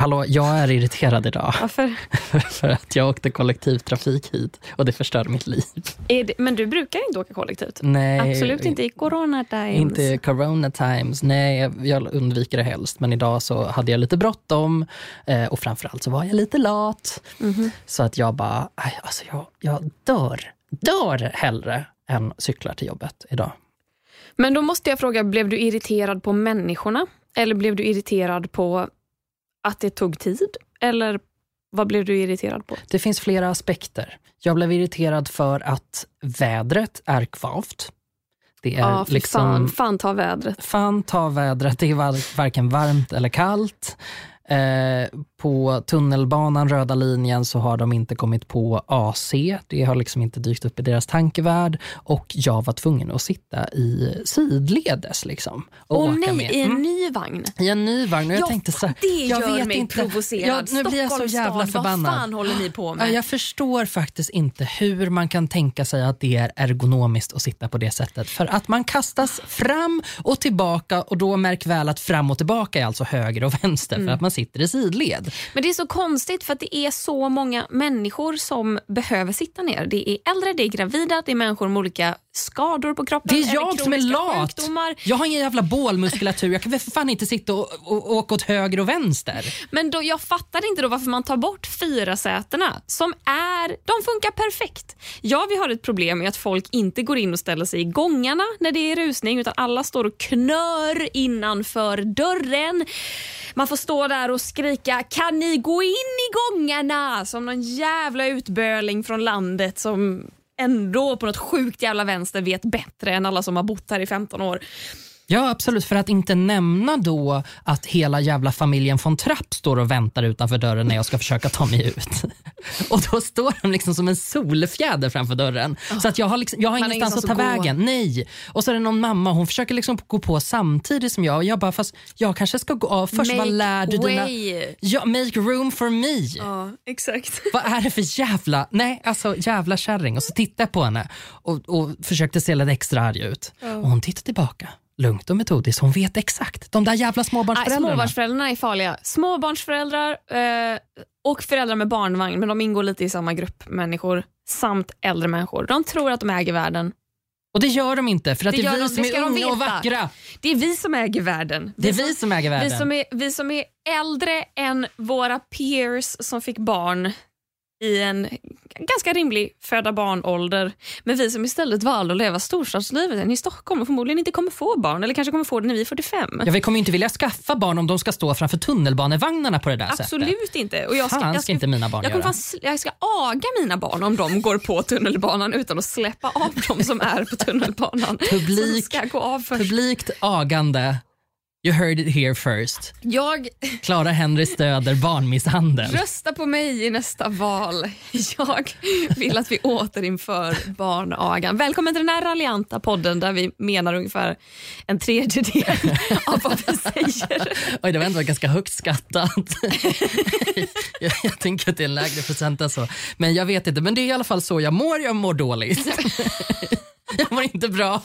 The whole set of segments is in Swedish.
Hallå, jag är irriterad idag. Varför? för att jag åkte kollektivtrafik hit och det förstörde mitt liv. Det, men du brukar inte åka kollektivt? Nej, Absolut inte i corona times. Inte corona times. Nej, jag undviker det helst. Men idag så hade jag lite bråttom eh, och framförallt så var jag lite lat. Mm -hmm. Så att jag bara, alltså jag, jag dör, dör hellre än cyklar till jobbet idag. Men då måste jag fråga, blev du irriterad på människorna? Eller blev du irriterad på att det tog tid? Eller vad blev du irriterad på? Det finns flera aspekter. Jag blev irriterad för att vädret är kvavt. Det är ja, liksom, fan, fan ta vädret. Fan ta vädret. Det är var, varken varmt eller kallt. Eh, på tunnelbanan, röda linjen, så har de inte kommit på AC. Det har liksom inte dykt upp i deras tankevärld. Och jag var tvungen att sitta i sidledes. Liksom, och Åh nej, med. i en mm. ny vagn? I en ny vagn. Och jag ja, tänkte så här, det jag gör vet mig inte. provocerad. Ja, nu blir jag så jävla förbannad. Vad fan håller ni på med? Jag förstår faktiskt inte hur man kan tänka sig att det är ergonomiskt att sitta på det sättet. För att man kastas fram och tillbaka och då märk väl att fram och tillbaka är alltså höger och vänster mm. för att man sitter i sidled. Men det är så konstigt för att det är så många människor som behöver sitta ner. Det är äldre, det är gravida, det är människor med olika skador på kroppen. Det är jag som är lat. Sjukdomar. Jag har ingen jävla bålmuskulatur. Jag kan väl för fan inte sitta och, och, och åka åt höger och vänster. Men då, jag fattar inte då varför man tar bort fyra sätena som är, de funkar perfekt. Ja, vi har ett problem med att folk inte går in och ställer sig i gångarna när det är rusning utan alla står och knör innanför dörren. Man får stå där och skrika “Kan ni gå in i gångarna?” som någon jävla utböling från landet som ändå på något sjukt jävla vänster vet bättre än alla som har bott här i 15 år. Ja, absolut. För att inte nämna då att hela jävla familjen von Trapp står och väntar utanför dörren när jag ska försöka ta mig ut. Och då står de liksom som en solfjäder framför dörren. Oh. Så att jag har, liksom, jag har ingenstans att ta vägen. Gå. Nej. Och så är det någon mamma, hon försöker liksom gå på samtidigt som jag. Och jag bara, fast jag kanske ska gå av först. Make vad lär du way. dina... Ja, make room for me. Ja, exakt. Vad är det för jävla... Nej, alltså jävla kärring. Och så tittade jag på henne och, och försökte se lite extra arg ut. Oh. Och hon tittade tillbaka lugnt och metodiskt. Hon vet exakt. De där jävla småbarnsföräldrarna. Nej, småbarnsföräldrarna är farliga. Småbarnsföräldrar eh, och föräldrar med barnvagn, men de ingår lite i samma grupp människor, samt äldre människor. De tror att de äger världen. Och det gör de inte, för att det, det är vi som är unga och vackra. Det är vi som äger världen. Det är vi som äger världen. Vi som är, vi som är äldre än våra peers som fick barn i en ganska rimlig föda barn-ålder. Men vi som istället valde att leva storstadslivet i Stockholm och förmodligen inte kommer få barn eller kanske kommer få det när vi är 45. Ja, vi kommer inte vilja skaffa barn om de ska stå framför tunnelbanevagnarna på det där Absolut sättet. Absolut inte. Och jag ska, Fan, jag ska, inte mina barn jag, göra. Fan, jag ska aga mina barn om de går på tunnelbanan utan att släppa av dem som är på tunnelbanan. Publik, ska gå av först. Publikt agande You heard it here first. Jag... Clara Henry stöder barnmisshandel. Rösta på mig i nästa val. Jag vill att vi återinför barnagan. Välkommen till den här raljanta podden där vi menar ungefär en tredjedel av vad vi säger. Oj, det var ändå ganska högt skattat. jag, jag tänker att det är en lägre procent än så. Men jag vet inte. Men det är i alla fall så jag mår. Jag mår dåligt. jag mår inte bra.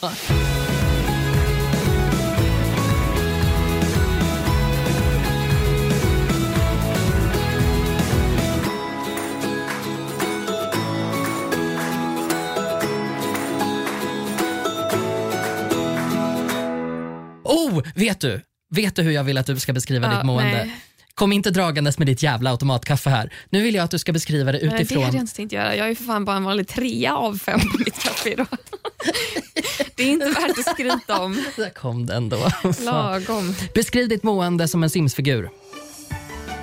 Oh, vet du? Vet du hur jag vill att du ska beskriva ja, ditt mående? Nej. Kom inte dragandes med ditt jävla automatkaffe här. Nu vill jag att du ska beskriva det utifrån... Nej, det hade jag inte tänkt göra. Jag är för fan bara en vanlig trea av fem på mitt kaffe idag. det är inte värt att skryta om. Där kom den då. Lagom. Beskriv ditt mående som en Simsfigur.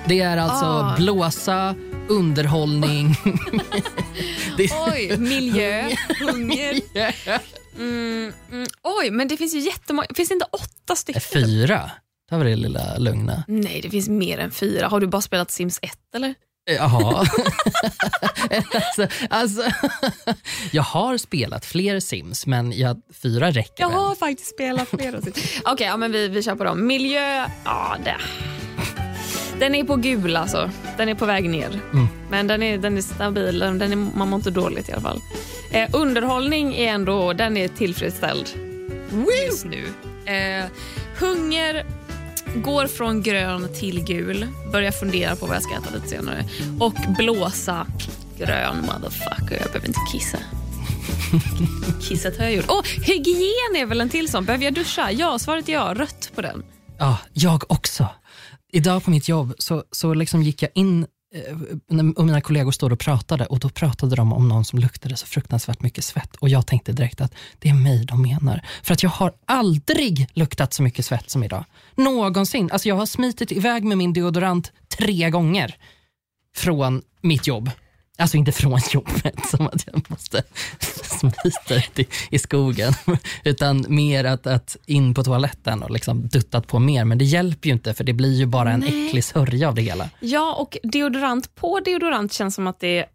Det är alltså ah. blåsa, underhållning... Oj, miljö, hunger. Mm, mm, oj, men det finns ju jättemånga. Finns det inte åtta stycken? Fyra. Det var det lilla lugna. Nej, det finns mer än fyra. Har du bara spelat Sims 1 eller? Jaha. alltså, alltså, jag har spelat fler Sims, men jag, fyra räcker Jag väl. har faktiskt spelat flera Sims. Okej, okay, ja, vi, vi kör på dem. Miljö, ja det. Den är på gul alltså. Den är på väg ner. Mm. Men den är, den är stabil. Den är, man mår inte dåligt i alla fall. Eh, underhållning är ändå den är tillfredsställd just nu. Eh, hunger går från grön till gul, börjar fundera på vad jag ska äta lite senare och blåsa grön motherfucker. Jag behöver inte kissa. Kissat har jag gjort. Oh, hygien är väl en till sån. Behöver jag duscha? Ja, svaret är ja. Rött på den. Ja, jag också. Idag på mitt jobb så, så liksom gick jag in Eh, och mina kollegor stod och pratade och då pratade de om någon som luktade så fruktansvärt mycket svett och jag tänkte direkt att det är mig de menar. För att jag har aldrig luktat så mycket svett som idag. Någonsin. Alltså jag har smitit iväg med min deodorant tre gånger från mitt jobb. Alltså inte från jobbet, som att jag måste smita ut i, i skogen. Utan mer att, att in på toaletten och liksom duttat på mer. Men det hjälper ju inte för det blir ju bara en Nej. äcklig sörja av det hela. Ja, och deodorant på deodorant känns som att det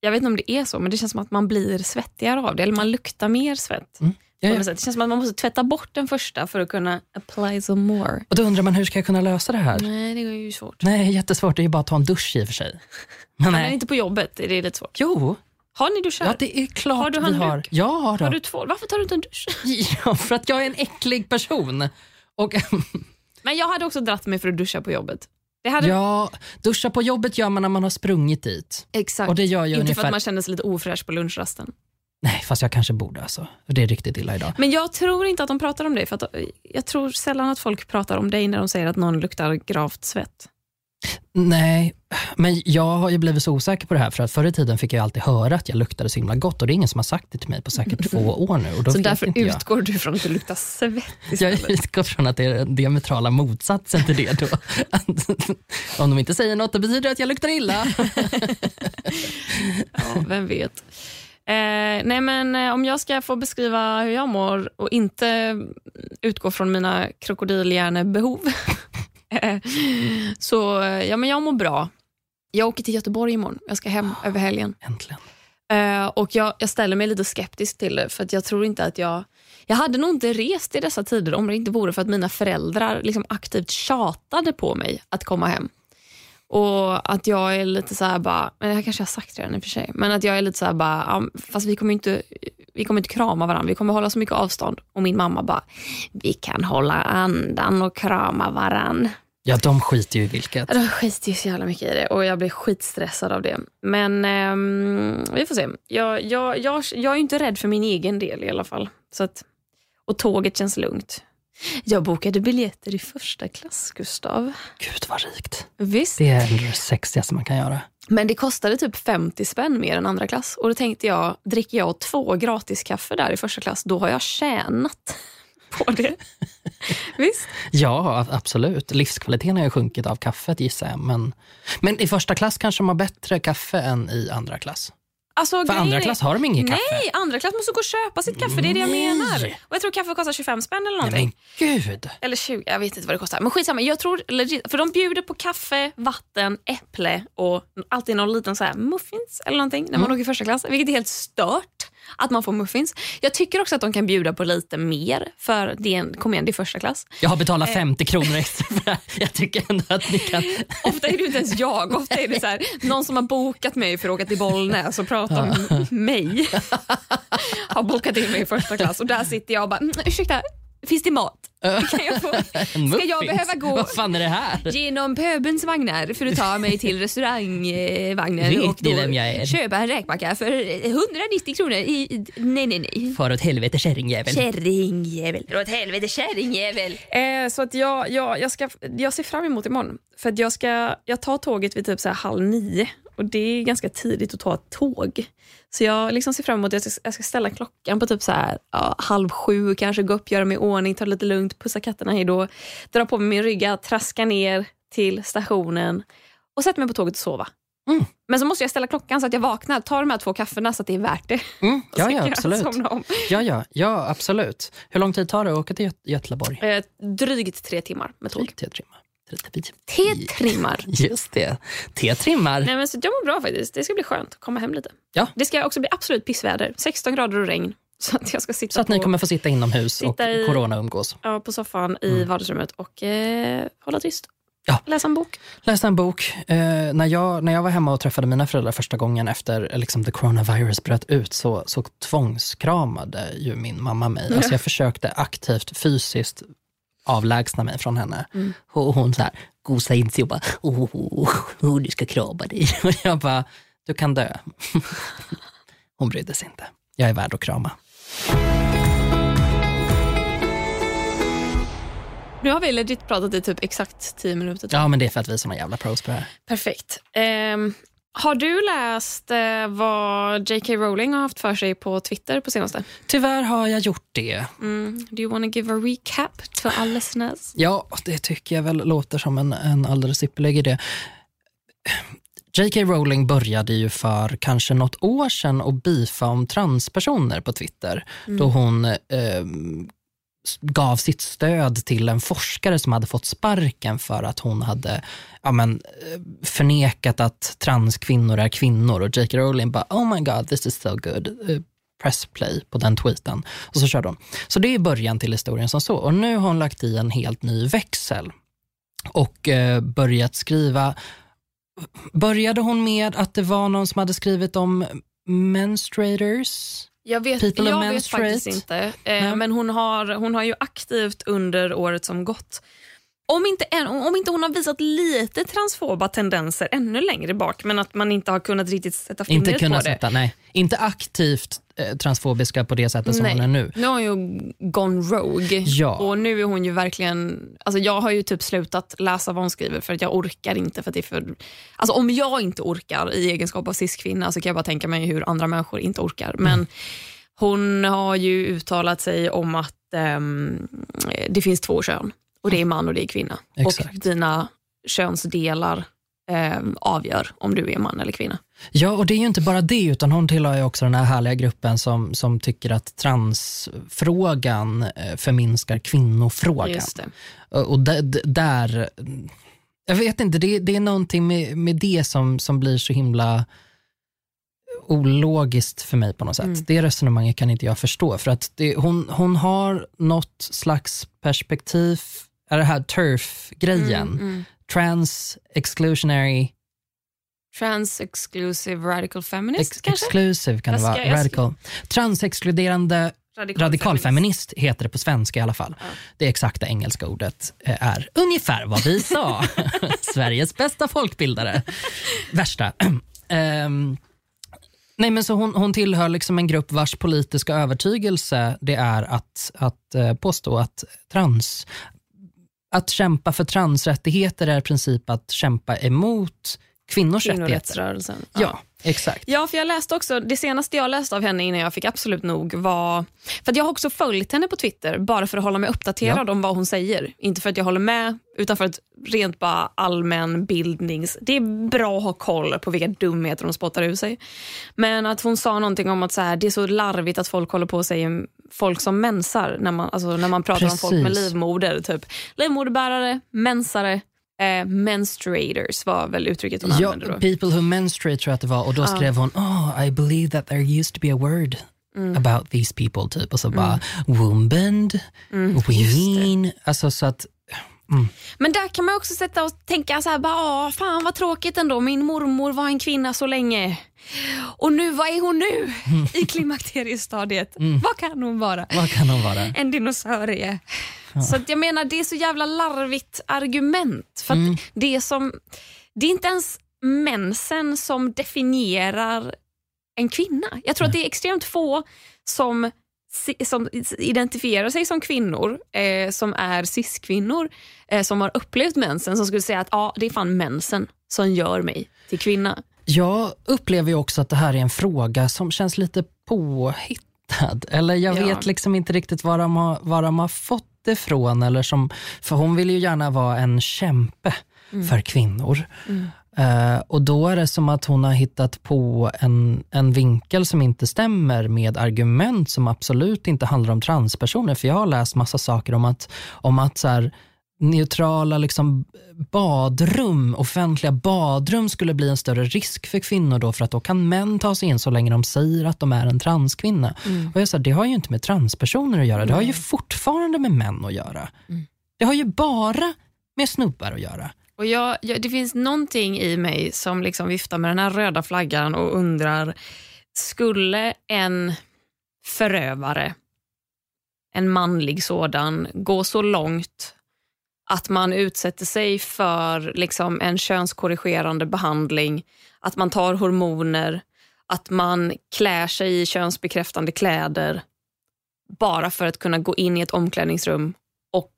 jag vet inte om det är så, men det känns som att man blir svettigare av det. Eller man luktar mer svett. Ja, ja. sätt. Det känns som att man måste tvätta bort den första för att kunna apply some more. Och då undrar man hur ska jag kunna lösa det här? Nej, det är ju svårt. Nej, jättesvårt. Det är ju bara att ta en dusch i och för sig. Men Men nej. inte på jobbet, är det lite svårt. Jo, Har ni duschar? ja, det är klart Har du handduk? har. Ja, då. Har du tvål? Varför tar du inte en dusch? ja, för att jag är en äcklig person. Och Men jag hade också dratt mig för att duscha på jobbet. Hade, ja, duscha på jobbet gör man när man har sprungit dit. Exakt. Och det gör ju inte för ungefär... att man känner sig lite ofräsch på lunchrasten. Nej, fast jag kanske borde alltså. För Det är riktigt illa idag. Men jag tror inte att de pratar om dig. För att, jag tror sällan att folk pratar om dig när de säger att någon luktar gravt svett. Nej, men jag har ju blivit så osäker på det här för att förr i tiden fick jag alltid höra att jag luktade så himla gott och det är ingen som har sagt det till mig på säkert två år nu. Och då Så därför inte jag. utgår du från att det luktar svett Jag istället. utgår från att det är den diametrala motsatsen till det då. Om de inte säger något, då betyder det att jag luktar illa. Ja, vem vet. Eh, nej men eh, om jag ska få beskriva hur jag mår och inte utgå från mina krokodilhjärnebehov eh, så ja, men jag mår bra. Jag åker till Göteborg imorgon. Jag ska hem över helgen. Äntligen. Eh, och jag, jag ställer mig lite skeptisk till det för att jag tror inte att jag... Jag hade nog inte rest i dessa tider om det inte vore för att mina föräldrar liksom aktivt tjatade på mig att komma hem. Och att jag är lite så här bara, men det här kanske jag har sagt redan i och för sig, men att jag är lite så här bara, fast vi kommer inte, vi kommer inte krama varandra, vi kommer hålla så mycket avstånd. Och min mamma bara, vi kan hålla andan och krama varandra. Ja, de skiter ju i vilket. Jag skiter ju så jävla mycket i det och jag blir skitstressad av det. Men ehm, vi får se. Jag, jag, jag, jag är inte rädd för min egen del i alla fall. Så att, och tåget känns lugnt. Jag bokade biljetter i första klass, Gustav. Gud vad rikt. Visst. Det är det sexigaste man kan göra. Men det kostade typ 50 spänn mer än andra klass. Och då tänkte jag, dricker jag två gratiskaffe där i första klass, då har jag tjänat på det. Visst? Ja, absolut. Livskvaliteten har ju sjunkit av kaffet gissar jag. Men, men i första klass kanske de har bättre kaffe än i andra klass. Alltså, För andra klass har de inget kaffe. Nej, andra klass måste gå och köpa sitt kaffe. Det är det jag Nej. menar. Och jag tror kaffe kostar 25 spänn eller Nej, någonting. men gud. Eller 20, jag vet inte vad det kostar. Men skitsamma, jag tror legit, för de bjuder på kaffe, vatten, äpple och alltid någon liten så här muffins eller någonting när man Mm. åker första klass. Vilket är helt stört att man får muffins. Jag tycker också att de kan bjuda på lite mer för det är en, kom igen, det är första klass. Jag har Eh. betalat 50 kronor extra för det här. Jag tycker ändå att ni kan... Ofta är det inte ens jag, ofta är det så här, någon som har bokat mig för att åka till Bollnäs och prata om mig. har bokat in mig i första klass och där sitter jag och bara, mm, ursäkta, finns det mat? Kan jag få? Ska jag behöva gå Vad fan är det här? genom pöbelns vagnar för att ta mig till restaurangvagnen och då vem jag är? köpa en räkmacka för 190 kronor i... Nej, nej, nej. Far åt helvete kärringjävel. Kärringjävel. Dra åt helvete kärringjävel. Eh, så att jag, jag, jag, ska, jag ser fram emot imorgon. För att jag, ska, jag tar tåget vid typ så här halv nio och det är ganska tidigt att ta ett tåg. Så jag liksom ser fram emot att jag ska, jag ska ställa klockan på typ så här, ja, halv sju, kanske gå upp, göra mig i ordning, ta det lite lugnt, pussa katterna hej då, dra på mig min rygga, traska ner till stationen och sätta mig på tåget och sova. Mm. Men så måste jag ställa klockan så att jag vaknar, tar de här två kaffena så att det är värt det. Mm, ja, ja, absolut. Ja, ja, ja, absolut. Hur lång tid tar det att åka till Göt- Göteborg? Eh, drygt tre timmar med tåg. Drygt tre timmar. T-trimmar. Just det. T-trimmar. Nej, men så jag mår bra faktiskt. Det ska bli skönt att komma hem lite. Ja. Det ska också bli absolut pissväder. 16 grader och regn. Så att jag ska sitta Så att på, ni kommer få sitta inomhus Sitta och i- corona-umgås. ja, på soffan i vardagsrummet och eh, hålla tyst. Ja. Läsa en bok. läste en bok. Eh, när, jag, när jag var hemma och träffade mina föräldrar första gången efter eh, liksom, the coronavirus bröt ut så, så tvångskramade ju min mamma mig. Alltså, jag försökte aktivt fysiskt avlägsna mig från henne. Och hon så här, gosade in sig och bara, oh, oh, oh, du ska krama dig. Och jag bara, du kan dö. Hon brydde sig inte. Jag är värd att krama. Nu har vi legit pratat i typ exakt tio minuter. Ja, men det är för att vi är såna jävla pros på det här. Perfekt. Ehm, har du läst eh, vad J.K. Rowling har haft för sig på Twitter på senaste? Tyvärr har jag gjort det. Mm. Do you want to give a recap to our listeners? Ja, det tycker jag väl låter som en, en alldeles ypperlig idé. J.K. Rowling började ju för kanske något år sedan att beefa om transpersoner på Twitter. Då hon eh, gav sitt stöd till en forskare som hade fått sparken för att hon hade ja, men, eh, förnekat att transkvinnor är kvinnor. Och J.K. Rowling bara, oh my god, this is so good. Eh, press play på den tweeten. Och så körde hon. Så det är början till historien som så. Och nu har hon lagt i en helt ny växel och eh, börjat skriva Började hon med att det var någon som hade skrivit om menstruators? Jag vet, People jag vet faktiskt inte. Nej. men hon har, hon har ju aktivt under året som gått om inte, än, om inte hon har visat lite transfoba tendenser ännu längre bak men att man inte har kunnat riktigt sätta fingret Inte kunnat på det. sätta, nej. Inte aktivt transfobiska på det sättet som Nej. hon är nu. Nu har hon ju gone rogue. Ja. Och nu är hon ju verkligen... Alltså jag har ju typ slutat läsa vad hon skriver för att jag orkar inte. för det för, alltså Om jag inte orkar i egenskap av cis-kvinna så kan jag bara tänka mig hur andra människor inte orkar. Men Mm. hon har ju uttalat sig om att ehm, det finns två kön. Och Det är man och det är kvinna. Exakt. Och dina könsdelar ehm, avgör om du är man eller kvinna. Ja, och det är ju inte bara det, utan hon tillhör ju också den här härliga gruppen som, som tycker att transfrågan eh, förminskar kvinnofrågan. Just det. Och, där, jag vet inte, det, det är någonting med, med det som, som blir så himla ologiskt för mig på något sätt. Mm. Det resonemanget kan inte jag förstå. För att det, hon, hon har något slags perspektiv, är det här turf-grejen, Mm, mm. Trans exclusionary Trans exclusive radical feminist ex, kanske? exclusive kan det Jag vara, ska- jag radical. Transexkluderande Radikal, radikalfeminist heter det på svenska i alla fall. Det exakta engelska ordet eh, är ungefär vad vi sa. Sveriges bästa folkbildare. Värsta. Ehm, nej men så hon, hon tillhör liksom en grupp vars politiska övertygelse det är att, att eh, påstå att trans att kämpa för transrättigheter är i princip att kämpa emot kvinnors rättigheter. Kvinnorättsrörelsen. Ja, exakt. Ja, för jag läste också, det senaste jag läste av henne innan jag fick absolut nog var... För jag har också följt henne på Twitter bara för att hålla mig uppdaterad om vad hon säger. Inte för att jag håller med, utan för att rent bara allmän bildnings... Det är bra att ha koll på vilka dumheter hon spottar ur sig. Men att hon sa någonting om att så här, det är så larvigt att folk håller på och säger folk som mensar när man, alltså när man pratar om folk med Precis. livmoder. Typ livmoderbärare, mensare, eh, menstruators var väl uttrycket hon Ja, använde då. people who menstruate tror jag att det var och då skrev hon oh, I believe that there used to be a word Mm. about these people typ och så bara wombend, Mm, ween, alltså så att Men där kan man också sätta och tänka så här, bara, "Åh, fan vad tråkigt ändå. Min mormor var en kvinna så länge. Och nu, vad är hon nu i klimakteriestadiet? Vad kan hon vara? vad kan hon vara? En dinosaurie. Så att jag menar, det är så jävla larvigt argument. För att det, är som, det är inte ens mensen som definierar en kvinna. Jag tror att det är extremt få som, som identifierar sig som kvinnor, eh, som är cis-kvinnor, eh, som har upplevt mensen, som skulle säga att ja, det är fan mensen som gör mig till kvinna. Jag upplever ju också att det här är en fråga som känns lite påhittad. Eller jag Ja. vet liksom inte riktigt var de har, var de har fått det ifrån. Eller som, för hon vill ju gärna vara en kämpe för kvinnor. Eh, och då är det som att hon har hittat på en, en vinkel som inte stämmer med argument som absolut inte handlar om transpersoner. För jag har läst massa saker om att, om att så här, neutrala liksom badrum, offentliga badrum skulle bli en större risk för kvinnor då för att då kan män ta sig in så länge de säger att de är en transkvinna. Och jag sa, det har ju inte med transpersoner att göra, det har ju fortfarande med män att göra. Det har ju bara med snubbar att göra. Och jag, jag, det finns någonting i mig som liksom viftar med den här röda flaggan och undrar, skulle en förövare, en manlig sådan, gå så långt att man utsätter sig för liksom, en könskorrigerande behandling, att man tar hormoner, att man klär sig i könsbekräftande kläder bara för att kunna gå in i ett omklädningsrum och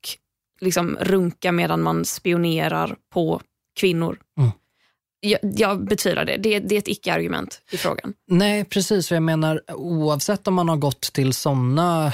liksom runka medan man spionerar på kvinnor. Mm. Jag, jag betvivlar det. det. Det är ett icke-argument i frågan. Nej, precis. Jag menar, oavsett om man har gått till såna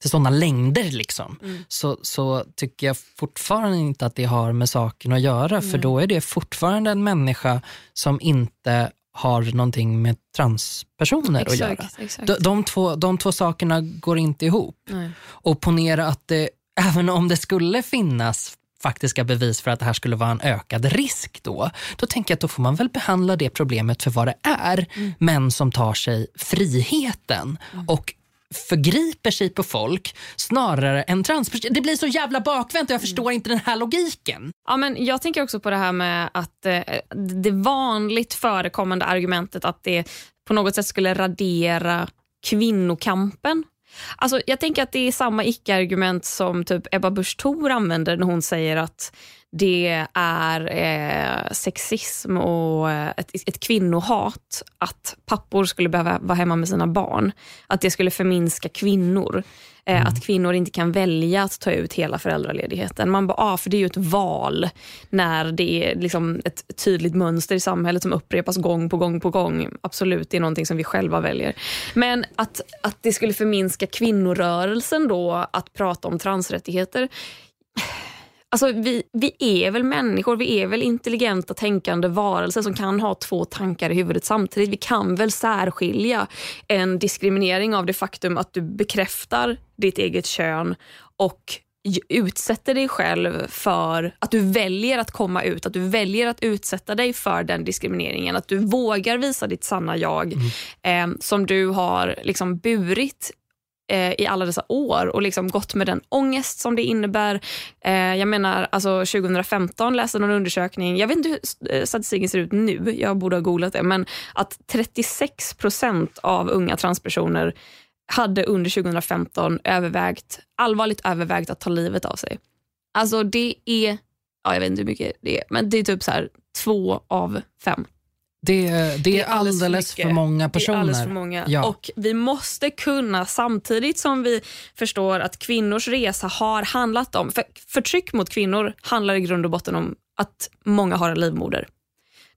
till sådana längder liksom, Mm. så, så tycker jag fortfarande inte att det har med saken att göra. För Nej. då är det fortfarande en människa som inte har någonting med transpersoner att göra. exakt. De, de, två, de två sakerna går inte ihop. Nej. Och ponera att det, även om det skulle finnas faktiska bevis för att det här skulle vara en ökad risk då, då tänker jag att då får man väl behandla det problemet för vad det är. Mm. Män som tar sig friheten och förgriper sig på folk snarare än transpersoner. Det blir så jävla bakvänt och jag förstår inte den här logiken. Ja, men jag tänker också på det här med att eh, det vanligt förekommande argumentet att det på något sätt skulle radera kvinnokampen. Alltså, jag tänker att det är samma icke-argument som typ Ebba Busch Thor använder när hon säger att det är eh, sexism och eh, ett, ett kvinnohat att pappor skulle behöva vara hemma med sina barn. Att det skulle förminska kvinnor. Eh, Att kvinnor inte kan välja att ta ut hela föräldraledigheten. Man bara, ah, för det är ju ett val när det är liksom ett tydligt mönster i samhället som upprepas gång på gång på gång. Absolut, det är någonting som vi själva väljer. Men att, att det skulle förminska kvinnorörelsen då att prata om transrättigheter. Alltså vi, vi är väl människor, vi är väl intelligenta tänkande varelser som kan ha två tankar i huvudet samtidigt. Vi kan väl särskilja en diskriminering av det faktum att du bekräftar ditt eget kön och utsätter dig själv för att du väljer att komma ut, att du väljer att utsätta dig för den diskrimineringen. Att du vågar visa ditt sanna jag eh, som du har liksom burit eh, i alla dessa år och liksom gått med den ångest som det innebär. Eh, jag menar, alltså 2015 läste någon undersökning, jag vet inte hur eh, statistiken ser ut nu, jag borde ha googlat det, men att 36 procent av unga transpersoner hade under 2015 övervägt, allvarligt övervägt att ta livet av sig. Alltså det är, ja, jag vet inte hur mycket det är, men det är typ så här två av fem. Det, det, är alldeles, mycket. för många Det personer. alldeles för många. Ja. Och vi måste kunna, samtidigt som vi förstår att kvinnors resa har handlat om... För förtryck mot kvinnor handlar i grund och botten om att många har en livmoder.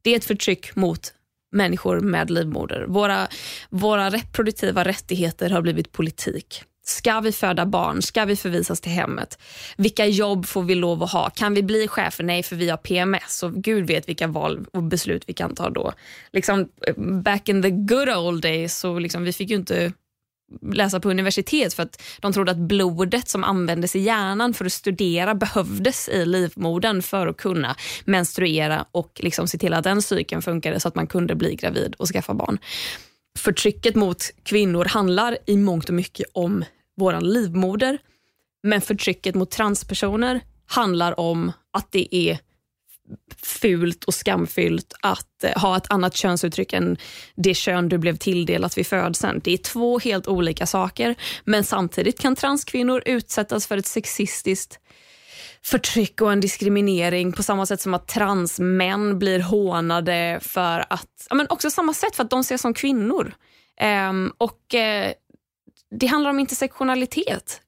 Det är ett förtryck mot människor med livmoder. Våra, våra reproduktiva rättigheter har blivit politik. Ska vi föda barn? Ska vi förvisas till hemmet? Vilka jobb får vi lov att ha? Kan vi bli chefer? Nej, för vi har PMS och gud vet vilka val och beslut vi kan ta då. Liksom, back in the good old days så liksom, vi fick ju inte läsa på universitet för att de trodde att blodet som användes i hjärnan för att studera behövdes i livmodern för att kunna menstruera och liksom se till att den cykeln funkade så att man kunde bli gravid och skaffa barn. Förtrycket mot kvinnor handlar i mångt och mycket om vår livmoder men förtrycket mot transpersoner handlar om att det är fult och skamfyllt att eh, ha ett annat könsuttryck än det kön du blev tilldelat vid födseln. Det är två helt olika saker, men samtidigt kan transkvinnor utsättas för ett sexistiskt förtryck och en diskriminering på samma sätt som att transmän blir hånade för att, ja, men också samma sätt för att de ses som kvinnor. Um, och uh, Det handlar om intersektionalitet.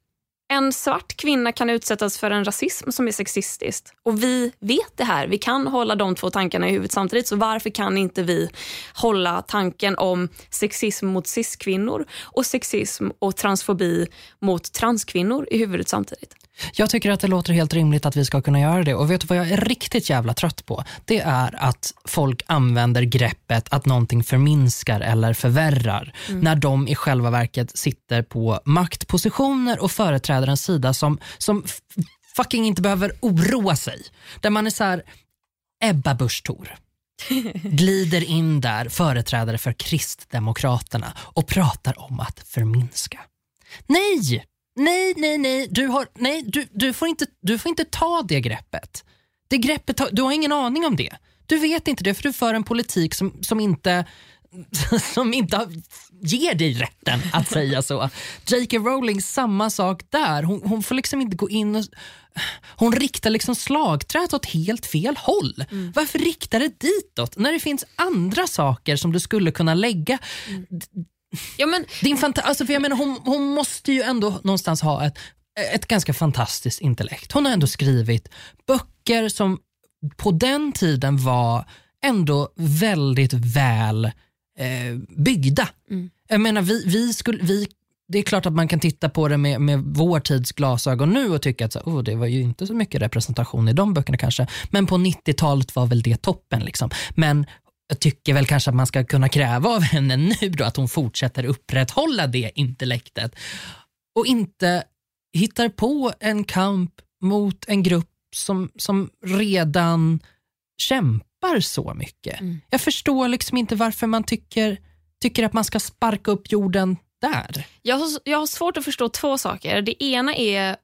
En svart kvinna kan utsättas för en rasism som är sexistisk. Och vi vet det här. Vi kan hålla de två tankarna i huvudet samtidigt. Så varför kan inte vi hålla tanken om sexism mot cis-kvinnor och sexism och transfobi mot transkvinnor i huvudet samtidigt? Jag tycker att det låter helt rimligt att vi ska kunna göra det. Och vet du vad jag är riktigt jävla trött på? Det är att folk använder greppet att någonting förminskar eller förvärrar när de i själva verket sitter på maktpositioner och företräder en sida som, som fucking inte behöver oroa sig. Där man är så här, Ebba Busch Thor glider in där, företrädare för Kristdemokraterna och pratar om att förminska. Nej! Nej, nej, nej. Du, har, nej du, du, får inte, du får inte ta det greppet. Det greppet du har ingen aning om det. Du vet inte det för du för en politik som, som inte som inte ger dig rätten att säga så. J.K. Rowling, samma sak där. Hon, hon får liksom inte gå in och... Hon riktar liksom slagträet åt helt fel håll. Mm. Varför riktar det ditåt när det finns andra saker som du skulle kunna lägga? Mm. Ja, men... Din fanta alltså, för jag menar, hon, hon måste ju ändå någonstans ha ett, ett ganska fantastiskt intellekt. Hon har ändå skrivit böcker som på den tiden var ändå väldigt väl eh, byggda. Mm. Jag menar, vi, vi skulle, vi, det är klart att man kan titta på det med, med vår tids glasögon nu och tycka att så, oh, det var ju inte så mycket representation i de böckerna kanske. Men på 90-talet var väl det toppen. Liksom. Men jag tycker väl kanske att man ska kunna kräva av henne nu då att hon fortsätter upprätthålla det intellektet och inte hittar på en kamp mot en grupp som, som redan kämpar så mycket. Mm. Jag förstår liksom inte varför man tycker, tycker att man ska sparka upp jorden där. Jag har, jag har svårt att förstå två saker. Det ena är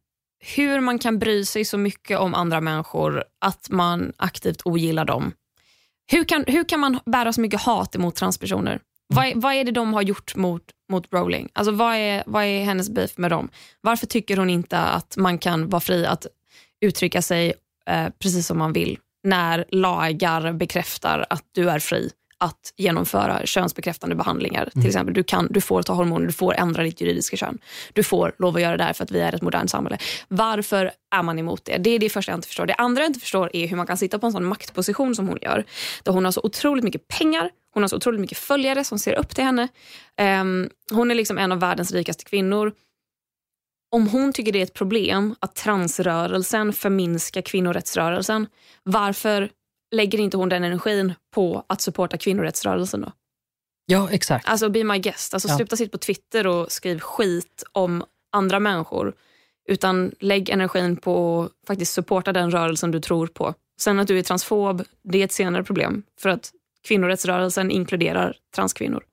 hur man kan bry sig så mycket om andra människor att man aktivt ogillar dem. Hur kan, hur kan man bära så mycket hat emot transpersoner? Mm. Vad, är, vad är det de har gjort mot, mot Rowling? Alltså, vad, är, vad är hennes beef med dem? Varför tycker hon inte att man kan vara fri att uttrycka sig eh, precis som man vill när lagar bekräftar att du är fri att genomföra könsbekräftande behandlingar. Mm. Till exempel, du, kan, du får ta hormoner, du får ändra ditt juridiska kön. Du får lov att göra det här för att vi är ett modernt samhälle. Varför är man emot det? Det är det första jag inte förstår. Det andra jag inte förstår är hur man kan sitta på en sån maktposition som hon gör. Där hon har så otroligt mycket pengar, hon har så otroligt mycket följare som ser upp till henne. Um, hon är liksom en av världens rikaste kvinnor om hon tycker det är ett problem att transrörelsen förminskar kvinnorättsrörelsen, varför lägger inte hon den energin på att supporta kvinnorättsrörelsen då? Ja, exakt. Alltså be my guest. Alltså, ja. Sluta sitta på Twitter och skriv skit om andra människor. Utan lägg energin på att faktiskt supporta den rörelsen du tror på. Sen att du är transfob, det är ett senare problem. För att kvinnorättsrörelsen inkluderar transkvinnor.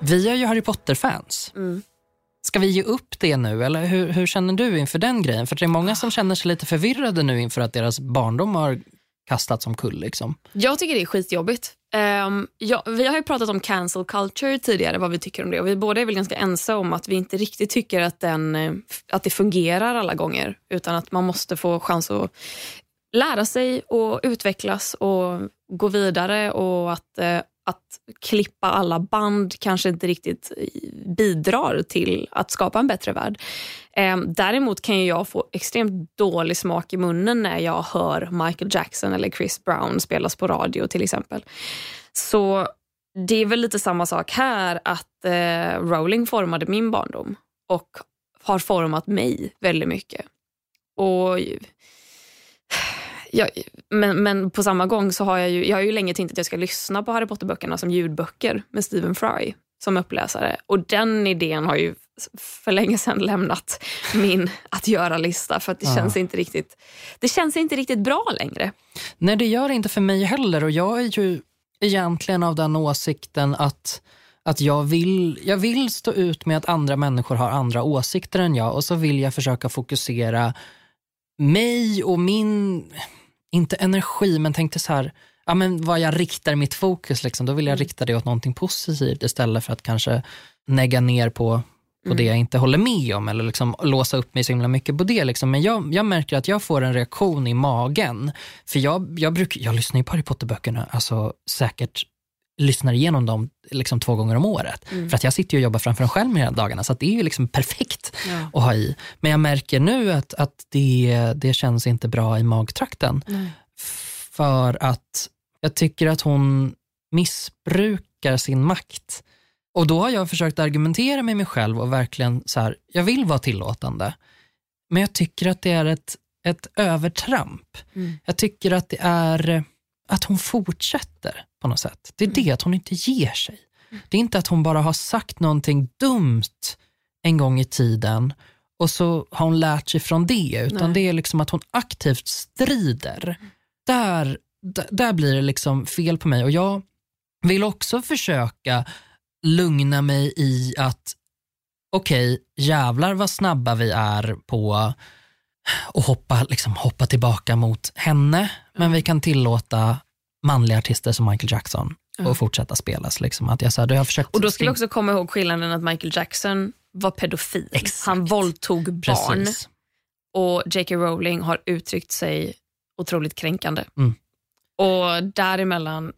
Vi är ju Harry Potter-fans. Mm. Ska vi ge upp det nu eller hur, hur, känner du inför den grejen? För det är många som känner sig lite förvirrade nu inför att deras barndom har kastats omkull. Liksom. Jag tycker det är skitjobbigt. Um, ja, vi har ju pratat om cancel culture tidigare, vad vi tycker om det. Och vi båda är väl ganska ense om att vi inte riktigt tycker att, den, eh, att det fungerar alla gånger. Utan att man måste få chans att lära sig och utvecklas och gå vidare och att uh, att klippa alla band kanske inte riktigt eh, bidrar till att skapa en bättre värld. Ehm, däremot kan jag få extremt dålig smak i munnen när jag hör Michael Jackson eller Chris Brown spelas på radio till exempel. Så det är väl lite samma sak här att eh, Rowling formade min barndom och har format mig väldigt mycket. Och jag, men, men på samma gång så har jag ju, jag har ju länge tänkt att jag ska lyssna på Harry Potter-böckerna som ljudböcker med Stephen Fry som uppläsare. Och den idén har ju för länge sedan lämnat min att göra-lista för att det, ja. känns inte riktigt, det känns inte riktigt bra längre. Nej, det gör det inte för mig heller och jag är ju egentligen av den åsikten att att jag vill, jag vill stå ut med att andra människor har andra åsikter än jag och så vill jag försöka fokusera mig och min inte energi, men tänkte så här, ja, men vad jag riktar mitt fokus, liksom, då vill jag mm. rikta det åt någonting positivt istället för att kanske negga ner på, på mm. det jag inte håller med om eller liksom låsa upp mig så himla mycket på det. Liksom. Men jag, jag märker att jag får en reaktion i magen. För jag, jag, bruk, jag lyssnar ju på Harry Potter-böckerna alltså, säkert lyssnar igenom dem liksom två gånger om året. Mm. För att jag sitter och jobbar framför en skärm hela dagarna så det är ju liksom perfekt ja. att ha i. Men jag märker nu att, att det, det känns inte bra i magtrakten. Mm. För att jag tycker att hon missbrukar sin makt. Och då har jag försökt argumentera med mig själv och verkligen så här, jag vill vara tillåtande. Men jag tycker att det är ett, ett övertramp. Mm. Jag tycker att det är att hon fortsätter på något sätt. Det är mm. det, att hon inte ger sig. Mm. Det är inte att hon bara har sagt någonting dumt en gång i tiden och så har hon lärt sig från det, utan Nej. det är liksom att hon aktivt strider. Mm. Där, där blir det liksom fel på mig och jag vill också försöka lugna mig i att okej, okay, jävlar vad snabba vi är på och hoppa, liksom, hoppa tillbaka mot henne, men vi kan tillåta manliga artister som Michael Jackson och fortsätta spelas. Liksom. Att jag, så här, då jag försökt Och då skulle jag också komma ihåg skillnaden att Michael Jackson var pedofil. Exakt. Han våldtog barn Precis. och J.K. Rowling har uttryckt sig otroligt kränkande. Mm. Och däremellan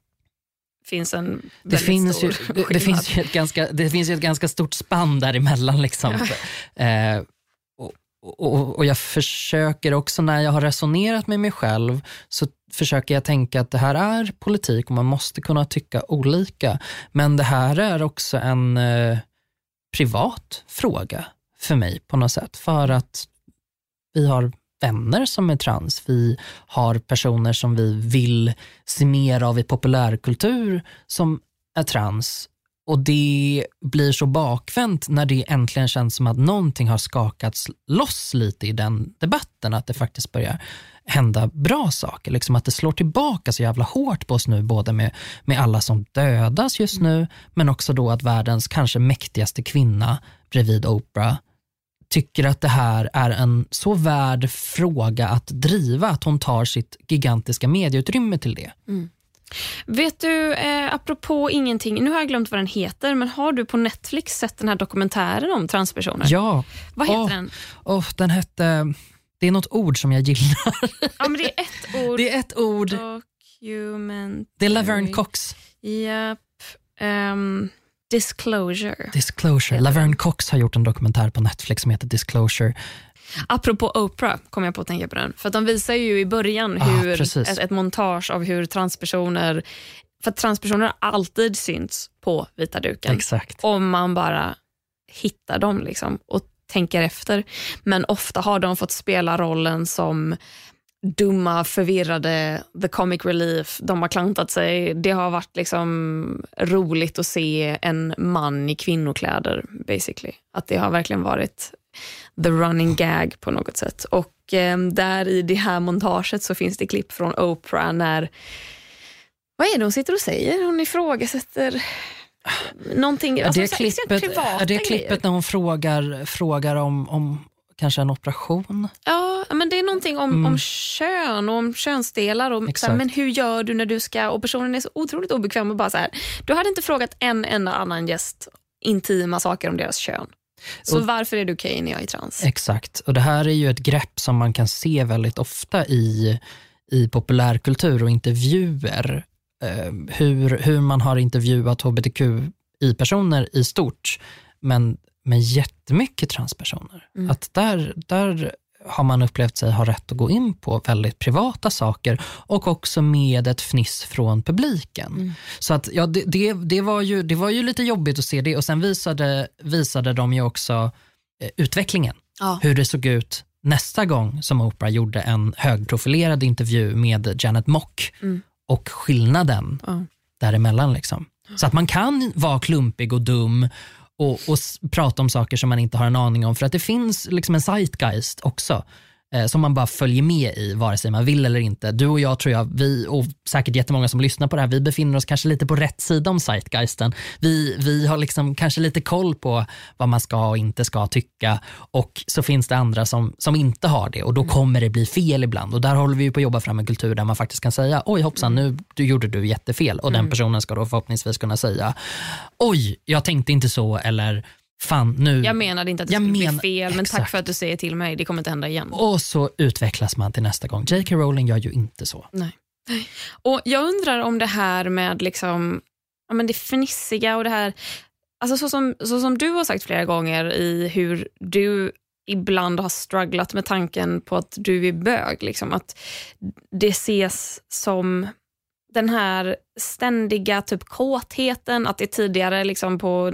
finns en Det finns, stor ju, det, det, finns ju ett ganska, det finns ju ett ganska stort spann däremellan. Liksom. Eh, och, och, jag försöker också när jag har resonerat med mig själv så försöker jag tänka att det här är politik och man måste kunna tycka olika. Men det här är också en eh, privat fråga för mig på något sätt. För att vi har vänner som är trans. Vi har personer som vi vill se mer av i populärkultur som är trans. Och det blir så bakvänt när det äntligen känns som att någonting har skakats loss lite i den debatten. Att det faktiskt börjar hända bra saker. Liksom att det slår tillbaka så jävla hårt på oss nu, både med, med alla som dödas just nu, men också då att världens kanske mäktigaste kvinna bredvid Oprah tycker att det här är en så värd fråga att driva att hon tar sitt gigantiska medieutrymme till det. Mm. Vet du, eh, apropå ingenting, nu har jag glömt vad den heter, men har du på Netflix sett den här dokumentären om transpersoner? Ja, Vad heter Åh. den? och den hette, det är något ord som jag gillar. Ja, men det är ett ord. Det är ett ord, Documentary. det är Laverne Cox. Japp. Ehm, disclosure. Disclosure. Laverne Cox har gjort en dokumentär på Netflix som heter Disclosure. Apropå Oprah kom jag på att tänka på den. För att de visar ju i början Ah, hur precis. ett, ett montage av hur transpersoner, för transpersoner har alltid synts på vita duken. Exakt. Om man bara hittar dem liksom och tänker efter. Men ofta har de fått spela rollen som dumma, förvirrade, the comic relief. De har klantat sig. Det har varit liksom roligt att se en man i kvinnokläder, basically. Att det har verkligen varit the running gag på något sätt. Och eh, där i det här montaget så finns det klipp från Oprah när, vad är det hon sitter och säger? Hon ifrågasätter någonting, Är alltså, det, så här extremt klippet, är det grejer. klippet när hon frågar, frågar om, om kanske en operation? Ja, men det är någonting om, om kön och om könsdelar. Och så här, men hur gör du när du ska... Och personen är så otroligt obekväm och bara så här. Du hade inte frågat en enda annan gäst intima saker om deras kön. Så Och- varför är du okej när jag är trans? Exakt, och det här är ju ett grepp som man kan se väldigt ofta i, i populärkultur och intervjuer. Eh, hur, hur man har intervjuat hbtqi-personer i stort, men med jättemycket transpersoner. Att där, där har man upplevt sig ha rätt att gå in på väldigt privata saker och också med ett fniss från publiken. Så att, ja, det, det, det, var ju, det var ju lite jobbigt att se det och sen visade, visade de ju också eh, utvecklingen Ja. hur det såg ut nästa gång som Oprah gjorde en högprofilerad intervju med Janet Mock och skillnaden Ja. däremellan. Liksom. Så att man kan vara klumpig och dum och, och prata om saker som man inte har en aning om. För att det finns liksom en zeitgeist också som man bara följer med i vare sig man vill eller inte. Du och jag tror jag, vi och säkert jättemånga som lyssnar på det här, vi befinner oss kanske lite på rätt sida om zeitgeisten. Vi, vi har liksom kanske lite koll på vad man ska och inte ska tycka och så finns det andra som, som inte har det och då kommer det bli fel ibland. Och där håller vi på att jobba fram en kultur där man faktiskt kan säga oj hoppsan nu du gjorde du jättefel. Och den personen ska då förhoppningsvis kunna säga oj jag tänkte inte så eller fan nu Jag menade inte att det Jag skulle men- bli fel, men tack exakt. för att du säger till mig. Det kommer inte hända igen. och så utvecklas man till nästa gång. J.K. Rowling gör ju inte så. Nej. Och Jag undrar om det här med liksom, ja, men det fnissiga och det här... Alltså så, som, så som du har sagt flera gånger i hur du ibland har strugglat med tanken på att du är bög. Liksom, att det ses som den här ständiga typ kåtheten, att det tidigare liksom på,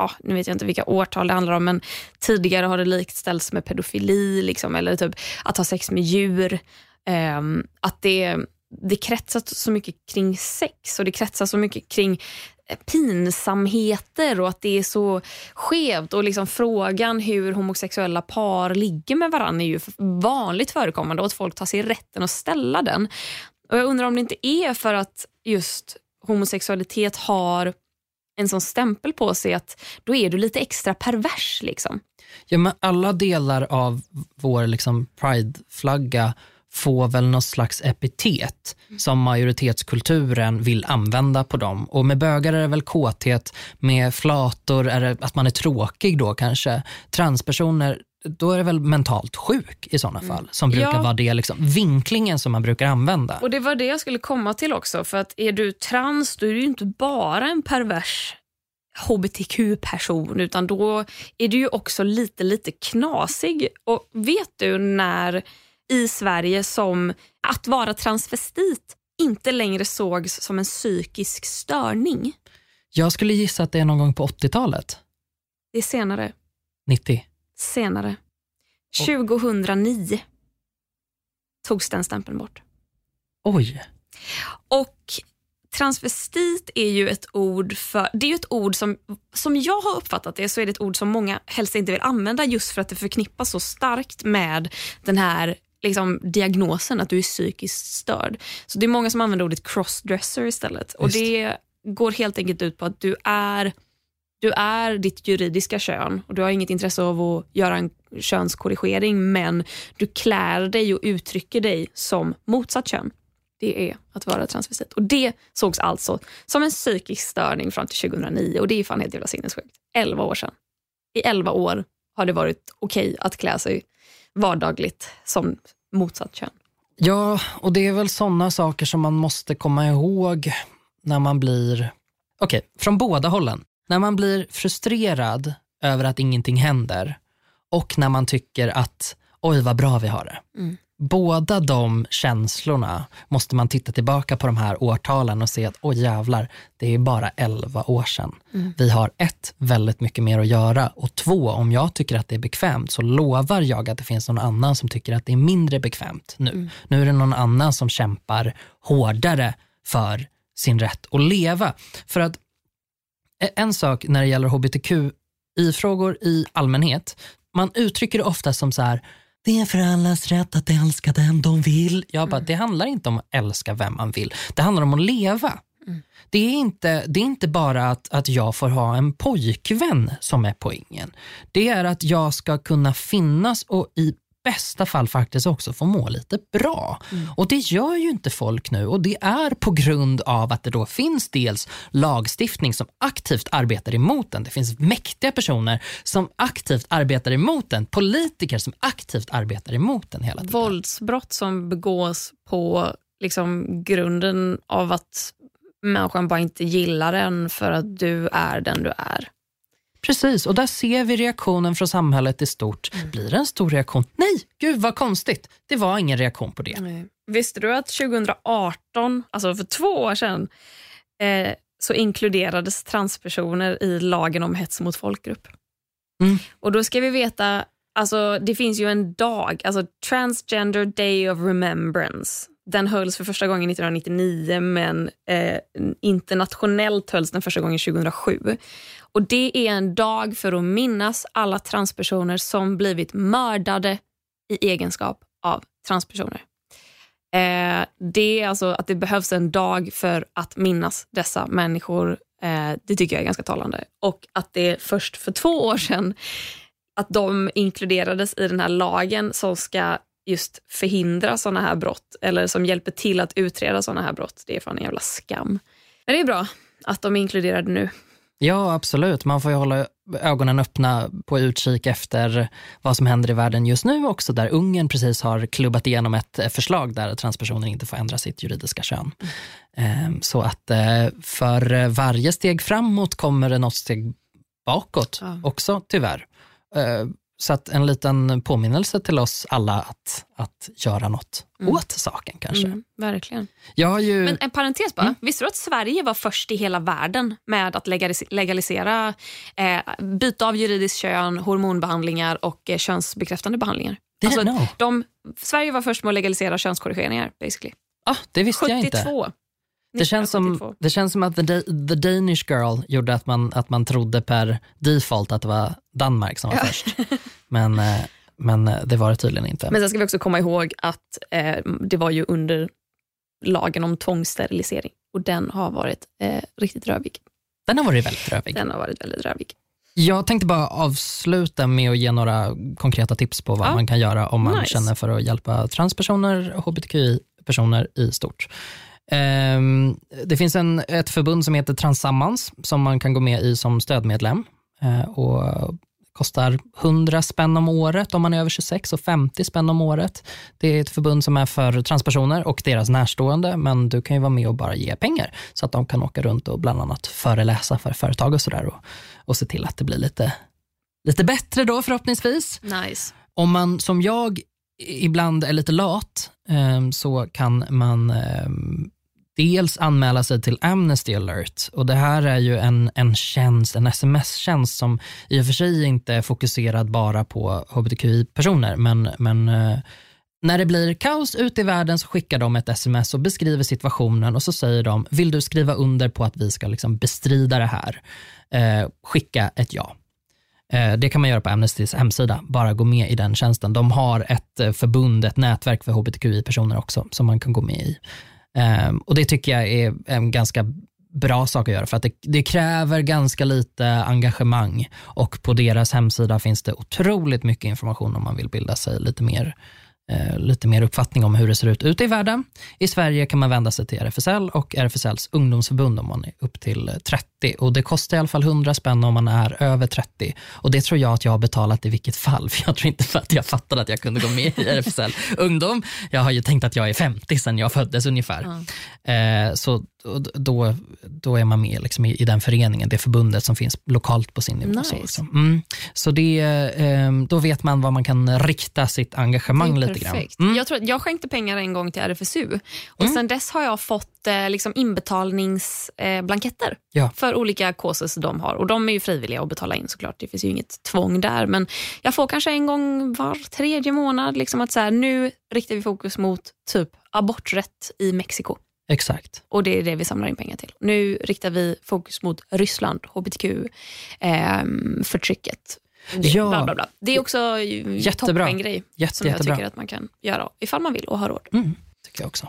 ja, nu vet jag inte vilka årtal det handlar om, men tidigare har det likställts med pedofili liksom, eller typ att ha sex med djur. Eh, att det, det kretsar så mycket kring sex och det kretsar så mycket kring eh, pinsamheter och att det är så skevt. Och liksom frågan hur homosexuella par ligger med varandra är ju vanligt förekommande och att folk tar sig rätten att ställa den. Och Jag undrar om det inte är för att just homosexualitet har en sån stämpel på sig att då är du lite extra pervers. liksom. Ja, men alla delar av vår liksom prideflagga får väl något slags epitet som majoritetskulturen vill använda på dem. Och med bögar är det väl kåthet, med flator är det att man är tråkig då kanske. Transpersoner, då är det väl mentalt sjuk i sådana fall, som brukar Ja. vara det liksom, vinklingen som man brukar använda. Och Det var det jag skulle komma till också. För att Är du trans då är du ju inte bara en pervers hbtq-person utan då är du ju också lite, lite knasig. Och Vet du när i Sverige som att vara transvestit inte längre sågs som en psykisk störning? Jag skulle gissa att det är någon gång på 80-talet, Det är senare. 90. Senare. 2009 togs den stämpeln bort. Oj. Och transvestit är ju ett ord för, det är ju ett ord som, som jag har uppfattat det, så är det ett ord som många helst inte vill använda just för att det förknippas så starkt med den här liksom, diagnosen att du är psykiskt störd. Så det är många som använder ordet crossdresser istället. Och Just. det går helt enkelt ut på att du är du är ditt juridiska kön och du har inget intresse av att göra en könskorrigering men du klär dig och uttrycker dig som motsatt kön. Det är att vara transvestit. Och Det sågs alltså som en psykisk störning fram till 2009 och det är fan helt jävla sinnessjukt. 11 år sedan. I 11 år har det varit okej att klä sig vardagligt som motsatt kön. Ja, och det är väl sådana saker som man måste komma ihåg när man blir, okej, från båda hållen. När man blir frustrerad över att ingenting händer och när man tycker att oj vad bra vi har det. Mm. Båda de känslorna måste man titta tillbaka på de här årtalen och se att oj jävlar, det är bara 11 år sedan. Vi har ett, väldigt mycket mer att göra och två, om jag tycker att det är bekvämt så lovar jag att det finns någon annan som tycker att det är mindre bekvämt nu. Nu är det någon annan som kämpar hårdare för sin rätt att leva. För att en sak när det gäller hbtqi-frågor i allmänhet, man uttrycker det ofta som så här, det är för allas rätt att älska den de vill. Jag bara, det handlar inte om att älska vem man vill, det handlar om att leva. Det är inte, det är inte bara att, att jag får ha en pojkvän som är poängen. Det är att jag ska kunna finnas och i bästa fall faktiskt också få må lite bra. Och det gör ju inte folk nu och det är på grund av att det då finns dels lagstiftning som aktivt arbetar emot den. Det finns mäktiga personer som aktivt arbetar emot den. Politiker som aktivt arbetar emot den hela tiden. Våldsbrott som begås på liksom, grunden av att människan bara inte gillar en för att du är den du är. Precis, och där ser vi reaktionen från samhället i stort. Blir det en stor reaktion? Nej, gud vad konstigt. Det var ingen reaktion på det. Visste du att 2018, alltså för två år sedan, eh, så inkluderades transpersoner i lagen om hets mot folkgrupp? Mm. Och då ska vi veta, alltså det finns ju en dag, alltså Transgender Day of Remembrance. Den hölls för första gången 1999 men eh, internationellt hölls den första gången 2007. Och Det är en dag för att minnas alla transpersoner som blivit mördade i egenskap av transpersoner. Eh, det är alltså att det behövs en dag för att minnas dessa människor. Eh, det tycker jag är ganska talande. Och att det först för två år sedan att de inkluderades i den här lagen som ska just förhindra såna här brott eller som hjälper till att utreda såna här brott. Det är fan en jävla skam. Men det är bra att de är inkluderade nu. Ja, absolut. Man får ju hålla ögonen öppna på utkik efter vad som händer i världen just nu också, där Ungern precis har klubbat igenom ett eh, förslag där transpersoner inte får ändra sitt juridiska kön. Ehm, Så att eh, för varje steg framåt kommer det något steg bakåt också, tyvärr. Så att en liten påminnelse till oss alla att, att göra något åt saken kanske. Mm, verkligen. Jag har ju... Men en parentes bara. Visste du att Sverige var först i hela världen med att legalis- legalisera eh, byte av juridiskt kön, hormonbehandlingar och eh, könsbekräftande behandlingar? Alltså, de, Sverige var först med att legalisera könskorrigeringar. basically. ah, det visste jag inte. 72. Det känns, som, 1972. det känns som att the, the Danish girl gjorde att man, att man trodde per default att det var Danmark som var först. Men, eh, men eh, det var det tydligen inte. Men sen ska vi också komma ihåg att eh, det var ju under lagen om tvångssterilisering och den har varit eh, riktigt rövig. Den har varit väldigt rövig. Den har varit väldigt rövig. Jag tänkte bara avsluta med att ge några konkreta tips på vad Ja. man kan göra om man Nice. känner för att hjälpa transpersoner och hbtqi-personer i stort. Ehm, det finns en, ett förbund som heter Transammans som man kan gå med i som stödmedlem. Eh, och kostar 100 spänn om året om man är över 26 och 50 spänn om året. Det är ett förbund som är för transpersoner och deras närstående, men du kan ju vara med och bara ge pengar så att de kan åka runt och bland annat föreläsa för företag och sådär och, och se till att det blir lite, lite bättre då förhoppningsvis. Nice. Om man som jag ibland är lite lat eh, så kan man eh, dels anmäla sig till Amnesty alert och det här är ju en, en tjänst, en sms-tjänst som i och för sig inte är fokuserad bara på hbtqi-personer men, men eh, när det blir kaos ute i världen så skickar de ett sms och beskriver situationen och så säger de, vill du skriva under på att vi ska liksom bestrida det här? Eh, skicka ett ja. Eh, Det kan man göra på Amnestys hemsida, bara gå med i den tjänsten. De har ett eh, förbund, ett nätverk för hbtqi-personer också som man kan gå med i. Ehm, och Det tycker jag är en ganska bra sak att göra för att det, det kräver ganska lite engagemang. Och på deras hemsida finns det otroligt mycket information om man vill bilda sig lite mer eh, lite mer uppfattning om hur det ser ut ute i världen. I Sverige kan man vända sig till RFSL och RFSLs ungdomsförbund om man är upp till eh, 30 och det kostar i alla fall 100 spänn om man är över 30 och det tror jag att jag har betalat i vilket fall för jag tror inte för att jag fattade att jag kunde gå med i RFSL ungdom. Jag har ju tänkt att jag är 50 sedan jag föddes ungefär. Eh, så då, då är man med liksom i, i den föreningen, det förbundet som finns lokalt på sin nivå. Så, Nice. också. mm. så det, eh, då vet man var man kan rikta sitt engagemang lite grann. perfekt. Mm. Jag, tror jag skänkte pengar en gång till RFSU och Mm. sen dess har jag fått eh, liksom inbetalningsblanketter eh, Ja. för olika causes de har. Och De är ju frivilliga att betala in såklart. Det finns ju inget tvång där. Men jag får kanske en gång var tredje månad liksom att så här, nu riktar vi fokus mot typ aborträtt i Mexiko. Exakt. Och det är det vi samlar in pengar till. Nu riktar vi fokus mot Ryssland, hbtq, ehm, förtrycket. Det, Ja. bla, bla, bla. det är också en Jättebra. toppengrej Jätte, som jag jättebra. tycker att man kan göra ifall man vill och har råd. Mm, tycker jag också.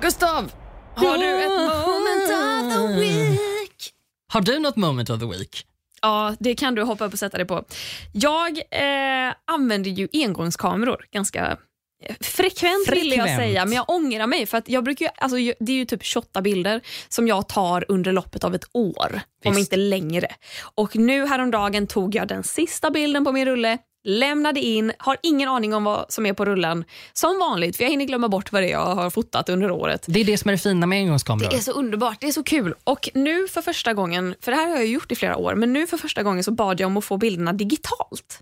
Gustav, har du ett moment of the week? Har du något moment of the week? Ja, det kan du hoppa upp och sätta dig på. Jag eh, använder ju engångskameror ganska eh, frekvent, vill jag Frekvent. säga, men jag ångrar mig för att jag brukar ju, alltså, det är ju typ 28 bilder som jag tar under loppet av ett år, om Visst. inte längre. Och nu häromdagen tog jag den sista bilden på min rulle, lämnade in, har ingen aning om vad som är på rullen. Som vanligt, för jag hinner glömma bort vad det är jag har fotat under året. Det är det som är det fina med engångskameror. Det är så underbart, det är så kul. Och nu för första gången, för det här har jag gjort i flera år, men nu för första gången så bad jag om att få bilderna digitalt.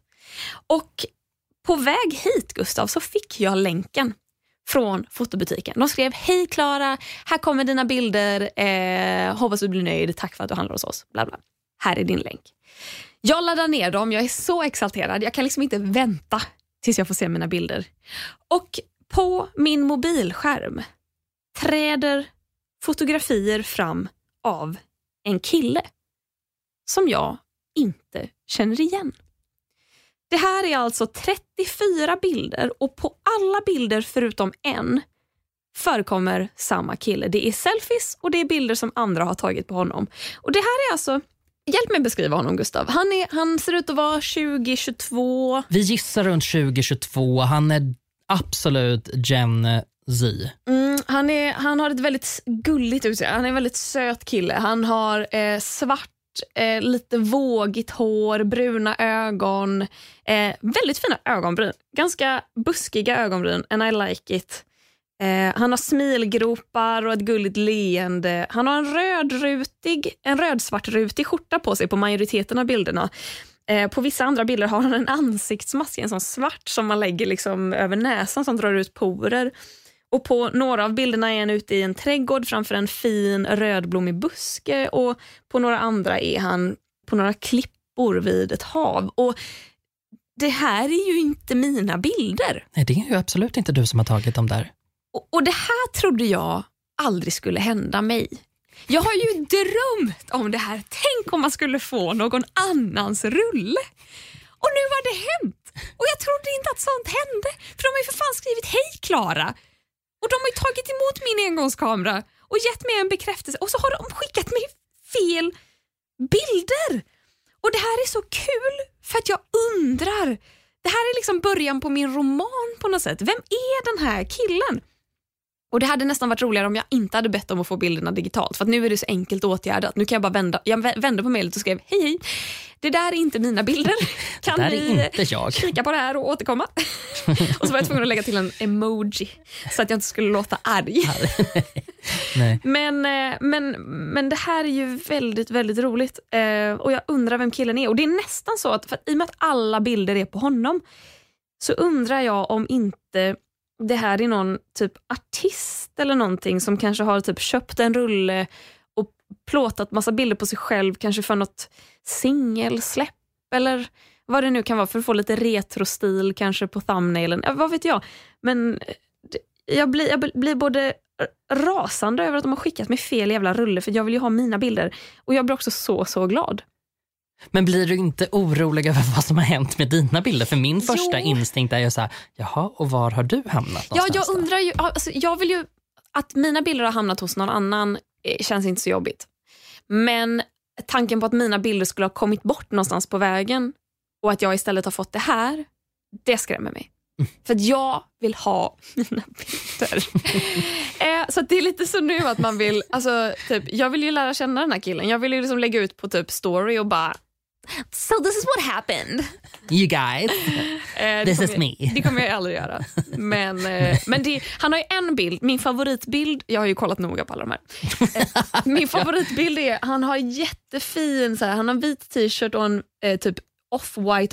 Och på väg hit Gustav så fick jag länken från fotobutiken. De skrev hej Klara, här kommer dina bilder, eh, hoppas du blir nöjd, tack för att du handlar hos oss. Bla bla. Här är din länk. Jag laddar ner dem, jag är så exalterad, jag kan liksom inte vänta tills jag får se mina bilder. Och på min mobilskärm träder fotografier fram av en kille som jag inte känner igen. Det här är alltså 34 bilder och på alla bilder förutom en förekommer samma kille. Det är selfies och det är bilder som andra har tagit på honom. Och Det här är alltså, hjälp mig beskriva honom Gustav. Han, är, han ser ut att vara 2022. Vi gissar runt 2022. Han är absolut Gen Z. Mm, han, är, han har ett väldigt gulligt utseende. Han är en väldigt söt kille. Han har eh, svart, eh, lite vågigt hår, bruna ögon. Eh, väldigt fina ögonbryn. Ganska buskiga ögonbryn and I like it. Eh, han har smilgropar och ett gulligt leende. Han har en rödrutig, en rödsvartrutig skjorta på sig på majoriteten av bilderna. Eh, på vissa andra bilder har han en ansiktsmask, en sån svart som man lägger liksom över näsan som drar ut porer. Och På några av bilderna är han ute i en trädgård framför en fin rödblommig buske och på några andra är han på några klippor vid ett hav. Och Det här är ju inte mina bilder. Nej, det är ju absolut inte du som har tagit dem där. Och, och Det här trodde jag aldrig skulle hända mig. Jag har ju drömt om det här. Tänk om man skulle få någon annans rulle. Och nu har det hänt. Och jag trodde inte att sånt hände. För de har ju för fan skrivit hej Klara. Och de har ju tagit emot min engångskamera och gett mig en bekräftelse och så har de skickat mig fel bilder. Och det här är så kul för att jag undrar. Det här är liksom början på min roman på något sätt. Vem är den här killen? Och Det hade nästan varit roligare om jag inte hade bett om att få bilderna digitalt. För nu är det så enkelt åtgärdat. Nu kan jag bara vända. Jag vände på mejlet och skrev hej hej. Det där är inte mina bilder. Kan det där är inte jag. kika på det här och återkomma? och så var jag tvungen att lägga till en emoji så att jag inte skulle låta arg. Men, eh, men, men det här är ju väldigt, väldigt roligt. Eh, och jag undrar vem killen är. Och det är nästan så att, för i och med att alla bilder är på honom, så undrar jag om inte det här är någon typ artist eller någonting som kanske har typ köpt en rulle och plåtat massa bilder på sig själv, kanske för något singelsläpp eller vad det nu kan vara för att få lite retrostil kanske på thumbnailen. Ja, vad vet jag. Men eh, jag blir, jag blir både rasande över att de har skickat mig fel jävla rulle för jag vill ju ha mina bilder. Och jag blir också så, så glad. Men blir du inte orolig över vad som har hänt med dina bilder? För min första Jo. instinkt är ju så här, jaha, och var har du hamnat Ja, jag undrar ju, alltså, jag vill ju att mina bilder har hamnat hos någon annan eh, känns inte så jobbigt. Men tanken på att mina bilder skulle ha kommit bort någonstans på vägen och att jag istället har fått det här, det skrämmer mig. För att jag vill ha mina bilder. eh, så det är lite så nu att man vill, alltså, typ, jag vill ju lära känna den här killen. Jag vill ju liksom lägga ut på typ story och bara So this is what happened. You guys, Eh, this is me. jag- Det kommer jag aldrig göra. Men, eh, men det, han har ju en bild, min favoritbild, jag har ju kollat noga på alla de här. Eh, min favoritbild är, han har jättefin, så här, han har en vit t-shirt och en eh, typ off-white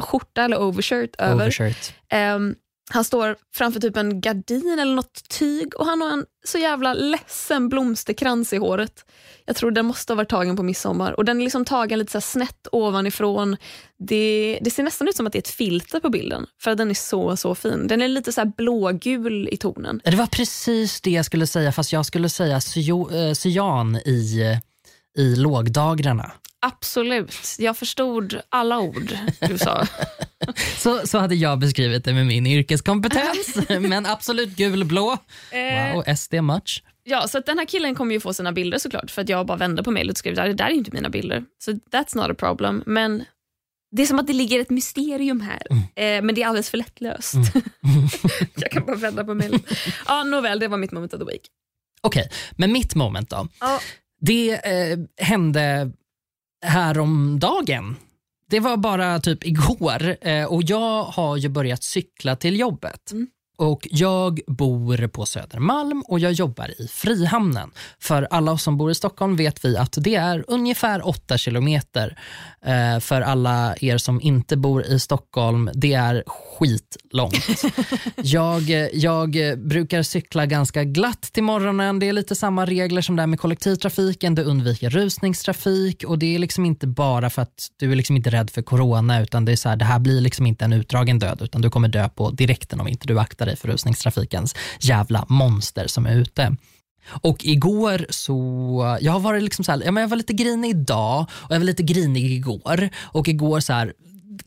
skjorta eller overshirt över. Overshirt. Ehm, han står framför typ en gardin eller något tyg och han har en så jävla ledsen blomsterkrans i håret. Jag tror den måste ha varit tagen på midsommar och den är liksom tagen lite så snett ovanifrån. Det, det ser nästan ut som att det är ett filter på bilden för att den är så så fin. Den är lite så här blågul i tonen. Det var precis det jag skulle säga, fast jag skulle säga eh, cyan i, i lågdagrarna. Absolut, jag förstod alla ord du sa. Så, så hade jag beskrivit det med min yrkeskompetens. Men absolut gulblå. Eh, Wow, SD much. Ja, så den här killen kommer ju få sina bilder såklart för att jag bara vände på mejlet och skrev det där är inte mina bilder. Så that's not a problem. Men det är som att det ligger ett mysterium här. Eh, men det är alldeles för lättlöst. jag kan bara vända på mejlet. Ja, nåväl, det var mitt moment of the week. Okej, men mitt moment då. Ja. Det eh, hände häromdagen. Det var bara typ igår eh, och jag har ju börjat cykla till jobbet. Mm. Och Jag bor på Södermalm och jag jobbar i Frihamnen. För alla oss som bor i Stockholm vet vi att det är ungefär 8 kilometer. Eh, för alla er som inte bor i Stockholm, det är skitlångt. jag, jag brukar cykla ganska glatt till morgonen. Det är lite samma regler som där med kollektivtrafiken. Du undviker rusningstrafik och det är liksom inte bara för att du är liksom inte rädd för corona utan det är så här, det här blir liksom inte en utdragen död utan du kommer dö på direkten om inte du aktar dig för rusningstrafikens jävla monster som är ute. Och igår så, jag har varit liksom så här, ja, men jag var lite grinig idag och jag var lite grinig igår. Och igår så här,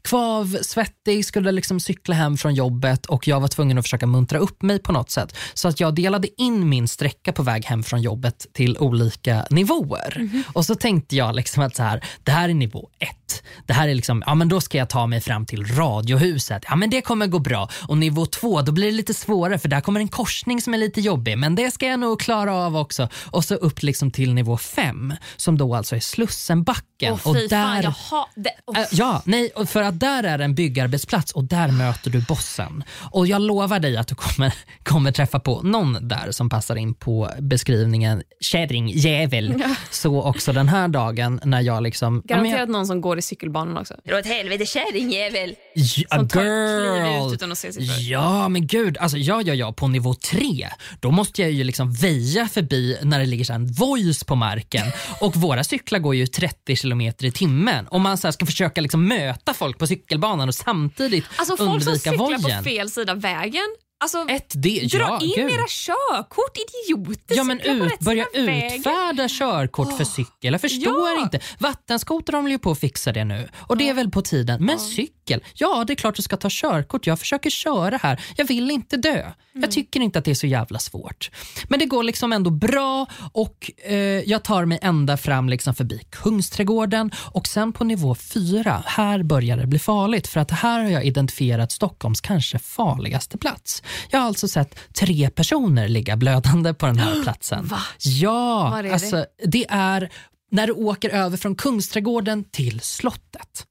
kvav, svettig, skulle liksom cykla hem från jobbet och jag var tvungen att försöka muntra upp mig på något sätt. Så att jag delade in min sträcka på väg hem från jobbet till olika nivåer. Och så tänkte jag liksom att så här, det här är nivå ett. Det här är liksom, ja men då ska jag ta mig fram till radiohuset. Ja men det kommer gå bra. Och nivå två, då blir det lite svårare för där kommer en korsning som är lite jobbig. Men det ska jag nog klara av också. Och så upp liksom till nivå fem som då alltså är Slussenbacken. Fy och fan, där, jag ha, det, oh. Äh, Ja, nej, för att där är en byggarbetsplats och där möter du bossen. Och jag lovar dig att du kommer, kommer träffa på någon där som passar in på beskrivningen kärringjävel. Så också den här dagen när jag liksom... ja, Garanterat jag, någon som går i cykelbanan också. Dra åt helvete kärringjävel. ja, Som tar kliv ut utan att se sig för. Ja, men gud. Alltså, ja, ja, ja, på nivå tre, då måste jag ju liksom väja förbi när det ligger så här en voice på marken. Och våra cyklar går ju 30 kilometer i timmen. Om man så här ska försöka liksom möta folk på cykelbanan och samtidigt Alltså folk som undvika cyklar vojen. på fel sida vägen Alltså, Ett D, dra ja, in gud. era körkort, idioter. Ja men ut, börja vägen. utfärda körkort för cykel. Jag förstår Ja. inte. Vattenskoter håller ju på att fixa det nu och det är väl på tiden. Men cykel, ja det är klart du ska ta körkort. Jag försöker köra här. Jag vill inte dö. Mm. Jag tycker inte att det är så jävla svårt. Men det går liksom ändå bra och eh, jag tar mig ända fram liksom förbi Kungsträdgården och sen på nivå fyra, här börjar det bli farligt för att här har jag identifierat Stockholms kanske farligaste plats. Jag har alltså sett tre personer ligga blödande på den här platsen. Va? Ja, Var är det? alltså, det är när du åker över från Kungsträdgården till slottet.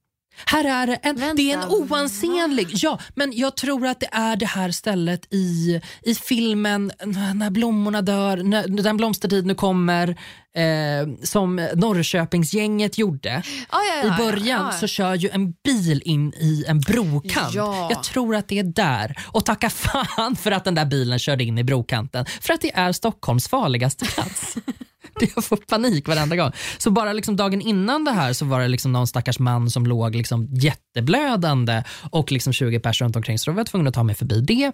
Här är det en, Vänta, det är en oansenlig... Ja, men jag tror att det är det här stället i, i filmen När blommorna dör, när den blomstertid nu kommer eh, som Norrköpingsgänget gjorde. Ja, ja, ja, I början ja, så kör ju en bil in i en brokant. Ja. Jag tror att det är där. Och tacka fan för att den där bilen körde in i brokanten. För att det är Stockholms farligaste plats. Jag får panik varenda gång. Så bara liksom dagen innan det här så var det liksom någon stackars man som låg liksom jätteblödande och liksom 20 personer runt omkring så då var jag tvungen att ta mig förbi det.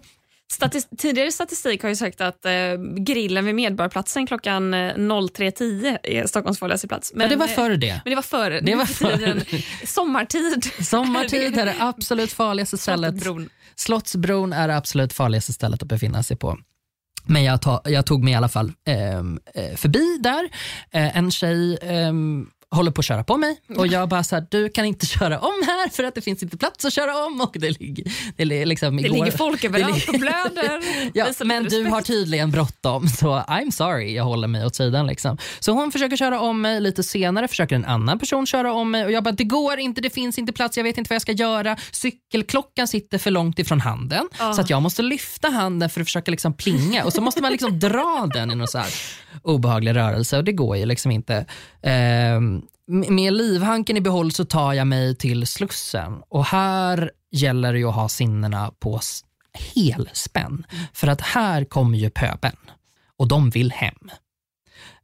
Statis tidigare statistik har ju sagt att eh, grillen vid Medborgarplatsen klockan eh, 03.10 är Stockholms farligaste plats. Men, Men det var eh, före det. Men det var före. Det var nu för tiden. Sommartid. Sommartid är det absolut farligaste stället. Slottsbron. Slottsbron är det absolut farligaste stället att befinna sig på. Men jag, ta, jag tog mig i alla fall ehm, eh, förbi där. Eh, en tjej ehm, håller på att köra på mig och jag bara så här, du kan inte köra om här för att det finns inte plats att köra om. Och det ligger, det liksom Det igår, ligger folk överallt det och blöder. Ja, men du har tydligen bråttom så I'm sorry, jag håller mig åt sidan. Liksom. Så hon försöker köra om mig, lite senare försöker en annan person köra om mig och jag bara det går inte, det finns inte plats, jag vet inte vad jag ska göra. Cykelklockan sitter för långt ifrån handen så att jag måste lyfta handen för att försöka liksom plinga och så måste man liksom dra den i någon så obehaglig rörelse och det går ju liksom inte. Ehm, med livhanken i behåll så tar jag mig till Slussen och här gäller det ju att ha sinnena på helspänn. För att här kommer ju pöbeln och de vill hem.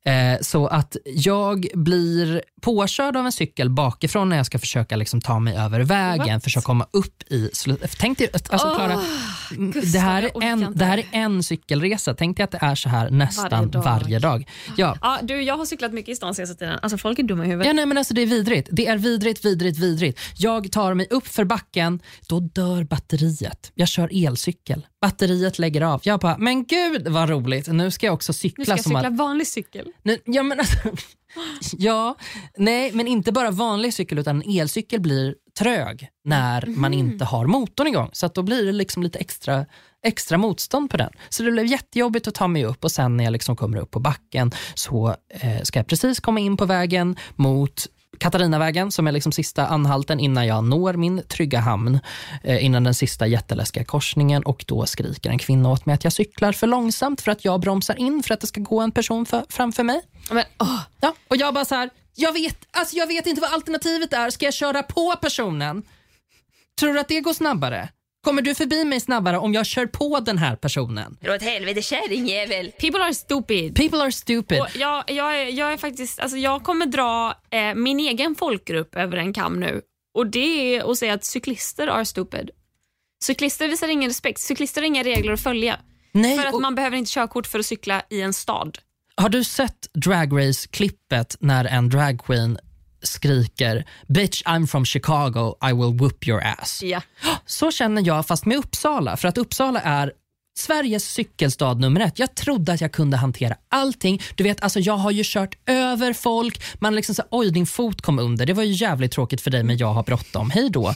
Eh, så att jag blir påkörd av en cykel bakifrån när jag ska försöka liksom ta mig över vägen, What? försöka komma upp i... Tänk dig, alltså Åh, Klara, Gustav, det, här är en, det här är en cykelresa. Tänk dig att det är så här nästan Varje varje dag. dag. Ja, Ja, du, jag har cyklat mycket i stan senaste tiden. Alltså, folk är dumma i huvudet. Ja, nej, men alltså, det är vidrigt. Det är vidrigt, vidrigt, vidrigt. Jag tar mig upp för backen, då dör batteriet. Jag kör elcykel. Batteriet lägger av. Jag bara, men gud vad roligt. Nu ska jag också cykla. Nu ska jag som cykla att- vanlig cykel. Nu, ja, men alltså, ja, nej, men inte bara vanlig cykel utan en elcykel blir trög när man inte har motorn igång. Så att då blir det liksom lite extra, extra motstånd på den. Så det blev jättejobbigt att ta mig upp och sen när jag liksom kommer upp på backen så eh, ska jag precis komma in på vägen mot Katarinavägen som är liksom sista anhalten innan jag når min trygga hamn. Eh, innan den sista jätteläskiga korsningen och då skriker en kvinna åt mig att jag cyklar för långsamt för att jag bromsar in för att det ska gå en person för, framför mig. Men, åh, Ja, och jag bara så här, jag vet, alltså jag vet inte vad alternativet är. Ska jag köra på personen? Tror du att det går snabbare? Kommer du förbi mig snabbare om jag kör på den här personen? dra åt helvete kärringjävel. People are stupid. People are stupid. Och jag, jag, är, jag är faktiskt, alltså jag kommer dra eh, min egen folkgrupp över en kam nu. Och det är att säga att cyklister are stupid. Cyklister visar ingen respekt. Cyklister har inga regler att följa. Nej, För att och, man behöver inte körkort för att cykla i en stad. Har du sett Drag Race-klippet när en dragqueen skriker “Bitch I'm from Chicago, I will whoop your ass”? Ja. Så känner jag fast med Uppsala. För att Uppsala är Sveriges cykelstad nummer ett. Jag trodde att jag kunde hantera allting. Du vet, alltså jag har ju kört över folk. Man liksom så oj din fot kom under. Det var ju jävligt tråkigt för dig men jag har bråttom. Hej då.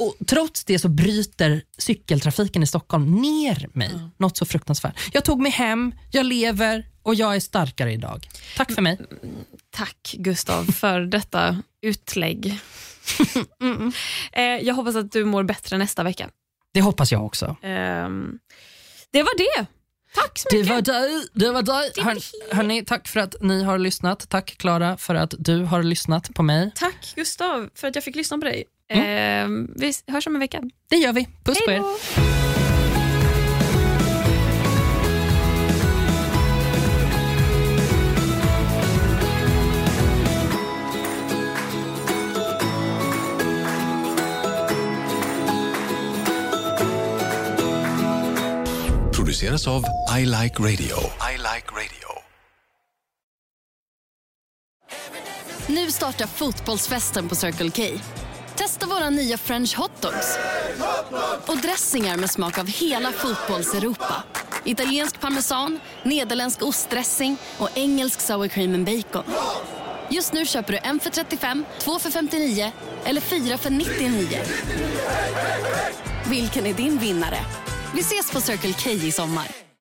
Och trots det så bryter cykeltrafiken i Stockholm ner mig. Något så fruktansvärt. Jag tog mig hem, jag lever och jag är starkare idag. Tack för mig. Tack Gustav för detta utlägg. eh, jag hoppas att du mår bättre nästa vecka. Det hoppas jag också. Ehm, det var det. Tack så Det mycket. var dig. Det var dig. Det var Hör, hörni, tack för att ni har lyssnat. Tack Klara för att du har lyssnat på mig. Tack Gustav för att jag fick lyssna på dig. Mm. Ehm, vi hörs om en vecka. Det gör vi. Puss på Hej er. då. produceras av I Like Radio. I like radio. Nu startar fotbollsfesten på Circle K. Testa våra nya french hotdogs och dressingar med smak av hela fotbolls-Europa. Italiensk parmesan, nederländsk ostdressing och engelsk sour cream and bacon. Just nu köper du en för 35, två för 59 eller fyra för 99. Vilken är din vinnare? Vi ses på Circle K i sommar.